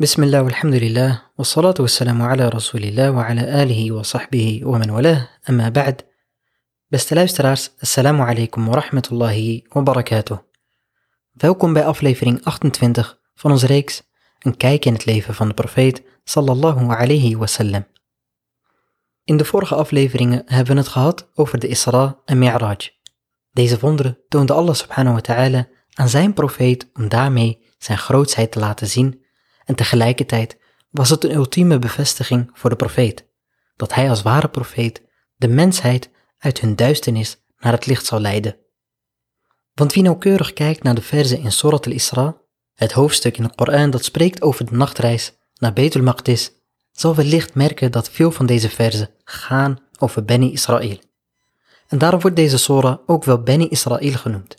بسم الله والحمد لله والصلاة والسلام على رسول الله وعلى آله وصحبه ومن والاه أما بعد Beste luisteraars, assalamu alaikum wa rahmatullahi wa barakatuh. Welkom bij aflevering 28 van onze reeks Een kijk in het leven van de profeet sallallahu alayhi wasallam. In de vorige afleveringen hebben we het gehad over de Isra en Mi'raj. Deze wonderen toonde Allah subhanahu wa ta'ala aan zijn profeet om daarmee zijn grootsheid te laten zien en tegelijkertijd was het een ultieme bevestiging voor de profeet, dat hij als ware profeet de mensheid uit hun duisternis naar het licht zal leiden. Want wie nauwkeurig kijkt naar de verzen in Surat al-Isra, het hoofdstuk in de Koran dat spreekt over de nachtreis naar Betul Maqdis, zal wellicht merken dat veel van deze verzen gaan over Beni Israël. En daarom wordt deze Sora ook wel Beni Israël genoemd.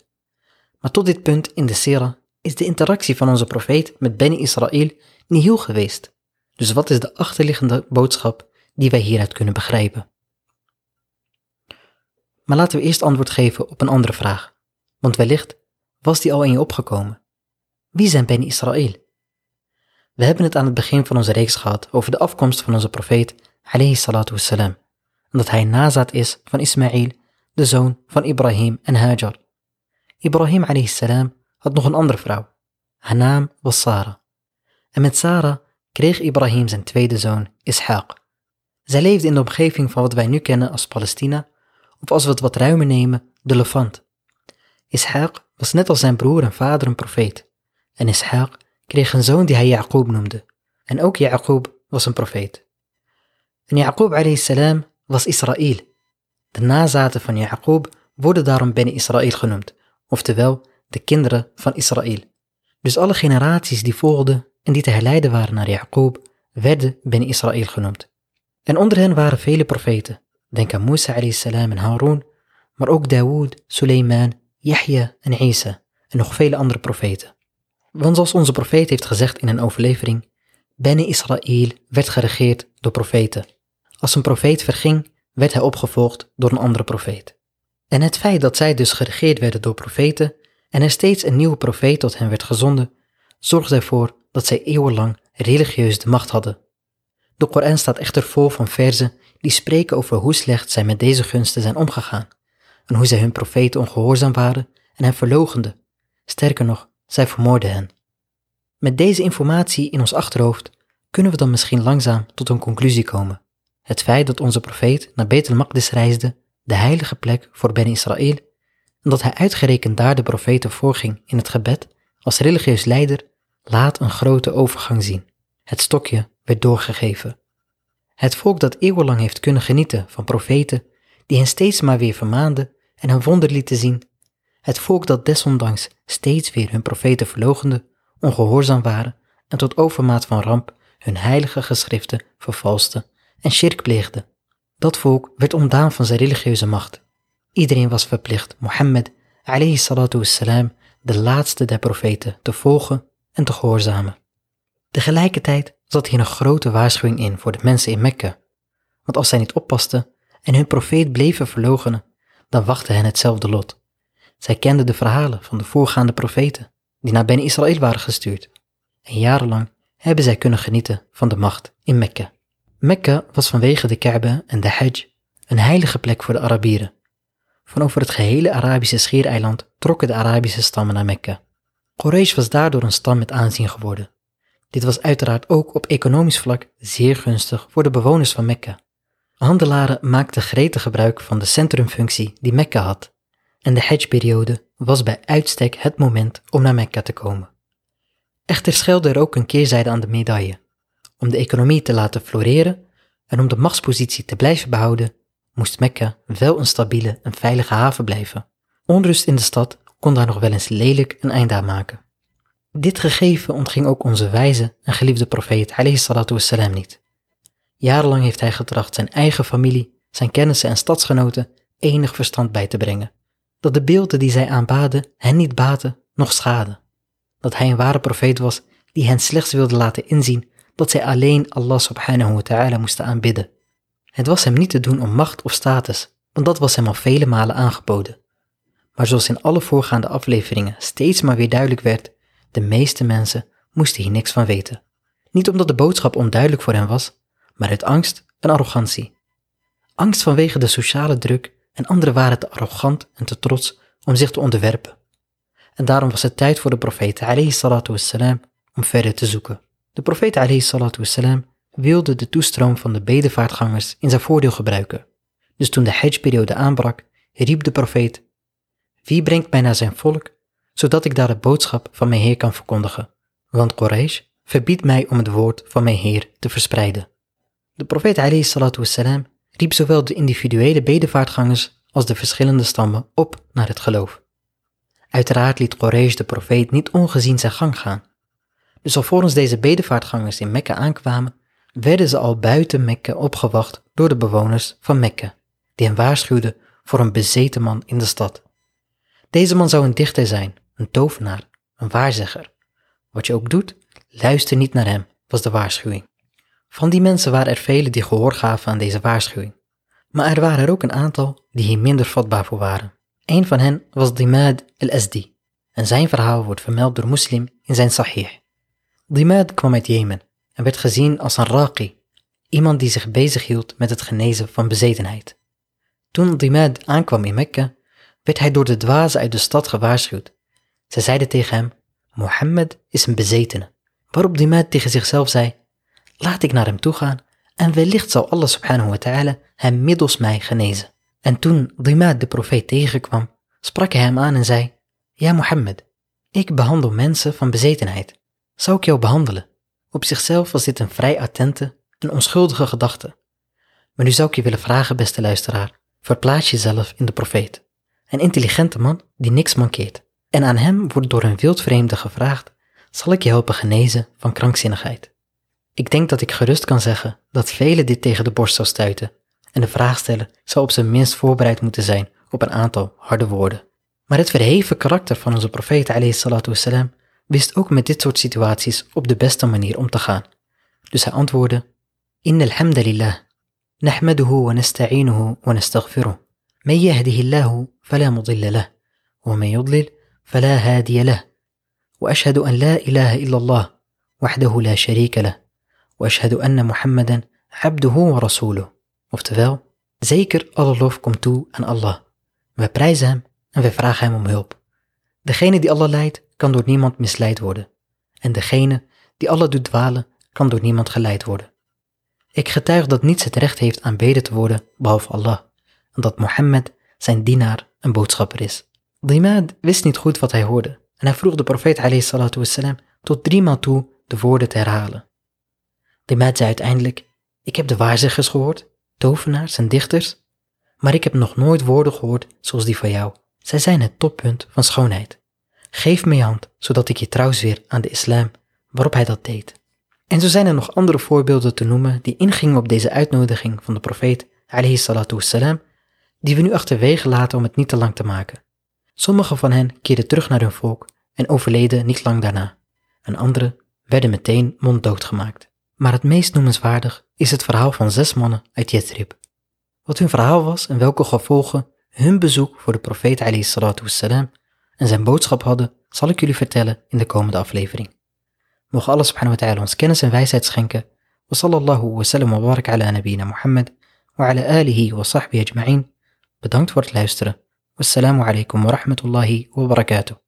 Maar tot dit punt in de Sira is de interactie van onze profeet met Beni Israël niet heel geweest. Dus wat is de achterliggende boodschap die wij hieruit kunnen begrijpen? Maar laten we eerst antwoord geven op een andere vraag. Want wellicht was die al in je opgekomen. Wie zijn Beni Israël? We hebben het aan het begin van onze reeks gehad over de afkomst van onze profeet, alayhi salatu wassalam, en dat hij nazaat is van Ismaïl, de zoon van Ibrahim en Hajar. Ibrahim alayhi salam had nog een andere vrouw. Haar naam was Sarah. En met Sarah kreeg Ibrahim zijn tweede zoon, Ishaq. Zij leefde in de omgeving van wat wij nu kennen als Palestina, of als we het wat ruimer nemen, de Levant. Ishaq was net als zijn broer en vader een profeet. En Ishaq kreeg een zoon die hij Jacob noemde. En ook Jacob was een profeet. En Jacob salam was Israël. De nazaten van Jacob worden daarom Beni Israël genoemd, oftewel de kinderen van Israël. Dus alle generaties die volgden en die te herleiden waren naar Jacob, werden Beni Israël genoemd. En onder hen waren vele profeten. Denk aan Musa salam en Harun, maar ook Dawood, Suleiman, Yahya en Isa en nog vele andere profeten. Want zoals onze profeet heeft gezegd in een overlevering, Beni Israël werd geregeerd door profeten. Als een profeet verging, werd hij opgevolgd door een andere profeet. En het feit dat zij dus geregeerd werden door profeten en er steeds een nieuwe profeet tot hen werd gezonden, zorgde ervoor dat zij eeuwenlang religieus de macht hadden. De Koran staat echter vol van verzen die spreken over hoe slecht zij met deze gunsten zijn omgegaan en hoe zij hun profeten ongehoorzaam waren en hen verlogenden. Sterker nog, zij vermoorden hen. Met deze informatie in ons achterhoofd kunnen we dan misschien langzaam tot een conclusie komen. Het feit dat onze profeet naar Betel reisde, de heilige plek voor Ben Israël, en dat hij uitgerekend daar de profeten voorging in het gebed als religieus leider, laat een grote overgang zien. Het stokje werd doorgegeven. Het volk dat eeuwenlang heeft kunnen genieten van profeten, die hen steeds maar weer vermaanden en hun wonder lieten zien. Het volk dat desondanks steeds weer hun profeten verlogende, ongehoorzaam waren en tot overmaat van ramp hun heilige geschriften vervalste en shirk pleegde. Dat volk werd ontdaan van zijn religieuze macht. Iedereen was verplicht Mohammed alayhi salatu wassalam, de laatste der profeten, te volgen en te gehoorzamen. Tegelijkertijd zat hier een grote waarschuwing in voor de mensen in Mekka. Want als zij niet oppasten en hun profeet bleven verloochenen, dan wachtte hen hetzelfde lot. Zij kenden de verhalen van de voorgaande profeten, die naar Ben Israël waren gestuurd. En jarenlang hebben zij kunnen genieten van de macht in Mekka. Mekka was vanwege de Kaaba en de Hajj een heilige plek voor de Arabieren. Van over het gehele Arabische schiereiland trokken de Arabische stammen naar Mekka. Quraysh was daardoor een stam met aanzien geworden. Dit was uiteraard ook op economisch vlak zeer gunstig voor de bewoners van Mekka. Handelaren maakten gretig gebruik van de centrumfunctie die Mekka had, en de Hajj-periode was bij uitstek het moment om naar Mekka te komen. Echter schuilde er ook een keerzijde aan de medaille. Om de economie te laten floreren en om de machtspositie te blijven behouden, moest Mekka wel een stabiele en veilige haven blijven. Onrust in de stad kon daar nog wel eens lelijk een eind aan maken. Dit gegeven ontging ook onze wijze en geliefde profeet wassalam, niet. Jarenlang heeft hij getracht zijn eigen familie, zijn kennissen en stadsgenoten enig verstand bij te brengen. Dat de beelden die zij aanbaden hen niet baten, noch schaden. Dat hij een ware profeet was die hen slechts wilde laten inzien dat zij alleen Allah subhanahu wa ta'ala moesten aanbidden. Het was hem niet te doen om macht of status, want dat was hem al vele malen aangeboden. Maar zoals in alle voorgaande afleveringen steeds maar weer duidelijk werd, de meeste mensen moesten hier niks van weten. Niet omdat de boodschap onduidelijk voor hen was, maar uit angst en arrogantie. Angst vanwege de sociale druk en anderen waren te arrogant en te trots om zich te onderwerpen. En daarom was het tijd voor de profeet wassalam, om verder te zoeken. De profeet wassalam, wilde de toestroom van de bedevaartgangers in zijn voordeel gebruiken. Dus toen de hajj-periode aanbrak, riep de profeet, Wie brengt mij naar zijn volk, zodat ik daar de boodschap van mijn Heer kan verkondigen? Want Quraysh verbiedt mij om het woord van mijn Heer te verspreiden. De profeet wassalam, riep zowel de individuele bedevaartgangers als de verschillende stammen op naar het geloof. Uiteraard liet Quraysh de profeet niet ongezien zijn gang gaan. Dus alvorens deze bedevaartgangers in Mekka aankwamen, werden ze al buiten Mekka opgewacht door de bewoners van Mekka, die hen waarschuwden voor een bezeten man in de stad. Deze man zou een dichter zijn, een tovenaar, een waarzegger. Wat je ook doet, luister niet naar hem, was de waarschuwing. Van die mensen waren er velen die gehoor gaven aan deze waarschuwing. Maar er waren er ook een aantal die hier minder vatbaar voor waren. Een van hen was Dimad al-Asdi en zijn verhaal wordt vermeld door Muslim in zijn Sahih. Dimad kwam uit Jemen en werd gezien als een raqi, iemand die zich bezighield met het genezen van bezetenheid. Toen Dimad aankwam in Mekka, werd hij door de dwazen uit de stad gewaarschuwd. Ze zeiden tegen hem, Mohammed is een bezetene. Waarop Dimad tegen zichzelf zei, laat ik naar hem toe gaan en wellicht zal Allah subhanahu wa ta'ala hem middels mij genezen. En toen Dimad de profeet tegenkwam, sprak hij hem aan en zei, Ja Mohammed, ik behandel mensen van bezetenheid. Zou ik jou behandelen? Op zichzelf was dit een vrij attente en onschuldige gedachte. Maar nu zou ik je willen vragen, beste luisteraar, verplaats jezelf in de profeet. Een intelligente man die niks mankeert. En aan hem wordt door een wildvreemde gevraagd, zal ik je helpen genezen van krankzinnigheid? Ik denk dat ik gerust kan zeggen dat velen dit tegen de borst zou stuiten en de vraagsteller zou op zijn minst voorbereid moeten zijn op een aantal harde woorden. Maar het verheven karakter van onze profeet wassalam, wist ook met dit soort situaties op de beste manier om te gaan. Dus hij antwoordde: In alhamdulillah, nahmaduhu wa nasta'inuhu wa nastaghfiruh. Man yahdihillahu fala mudilla lah, wa man yudlil fala hadiya lah. Wa ashhadu an la ilaha illallah wahdahu la sharika lah. Wa ashhadu anna Muhammadan 'abduhu wa rasuluh. Oftewel, zeker alle lof komt toe aan Allah. We prijzen hem en we vragen hem om hulp. Degene die Allah leidt, kan door niemand misleid worden. En degene die Allah doet dwalen, kan door niemand geleid worden. Ik getuig dat niets het recht heeft aanbeden te worden behalve Allah. En dat Mohammed zijn dienaar en boodschapper is. Dimad wist niet goed wat hij hoorde. En hij vroeg de profeet wassalam, tot driemaal toe de woorden te herhalen. Dimad zei uiteindelijk, ik heb de waarzeggers gehoord tovenaars en dichters, maar ik heb nog nooit woorden gehoord zoals die van jou. Zij zijn het toppunt van schoonheid. Geef me je hand, zodat ik je trouw zweer aan de islam, waarop hij dat deed. En zo zijn er nog andere voorbeelden te noemen die ingingen op deze uitnodiging van de profeet, alayhi salatu wassalam, die we nu achterwege laten om het niet te lang te maken. Sommige van hen keerden terug naar hun volk en overleden niet lang daarna, en andere werden meteen monddood gemaakt. Maar het meest noemenswaardig is het verhaal van zes mannen uit Yathrib. Wat hun verhaal was en welke gevolgen hun bezoek voor de profeet wassalam, en zijn boodschap hadden, zal ik jullie vertellen in de komende aflevering. Mogen Allah subhanahu wa ta'ala ons kennis en wijsheid schenken. Wa sallallahu wa sallam wa barak ala nabina Muhammad wa ala alihi wa sahbihi ajma'in. Bedankt voor het luisteren. Wassalamu alaikum wa rahmatullahi wa barakatuh.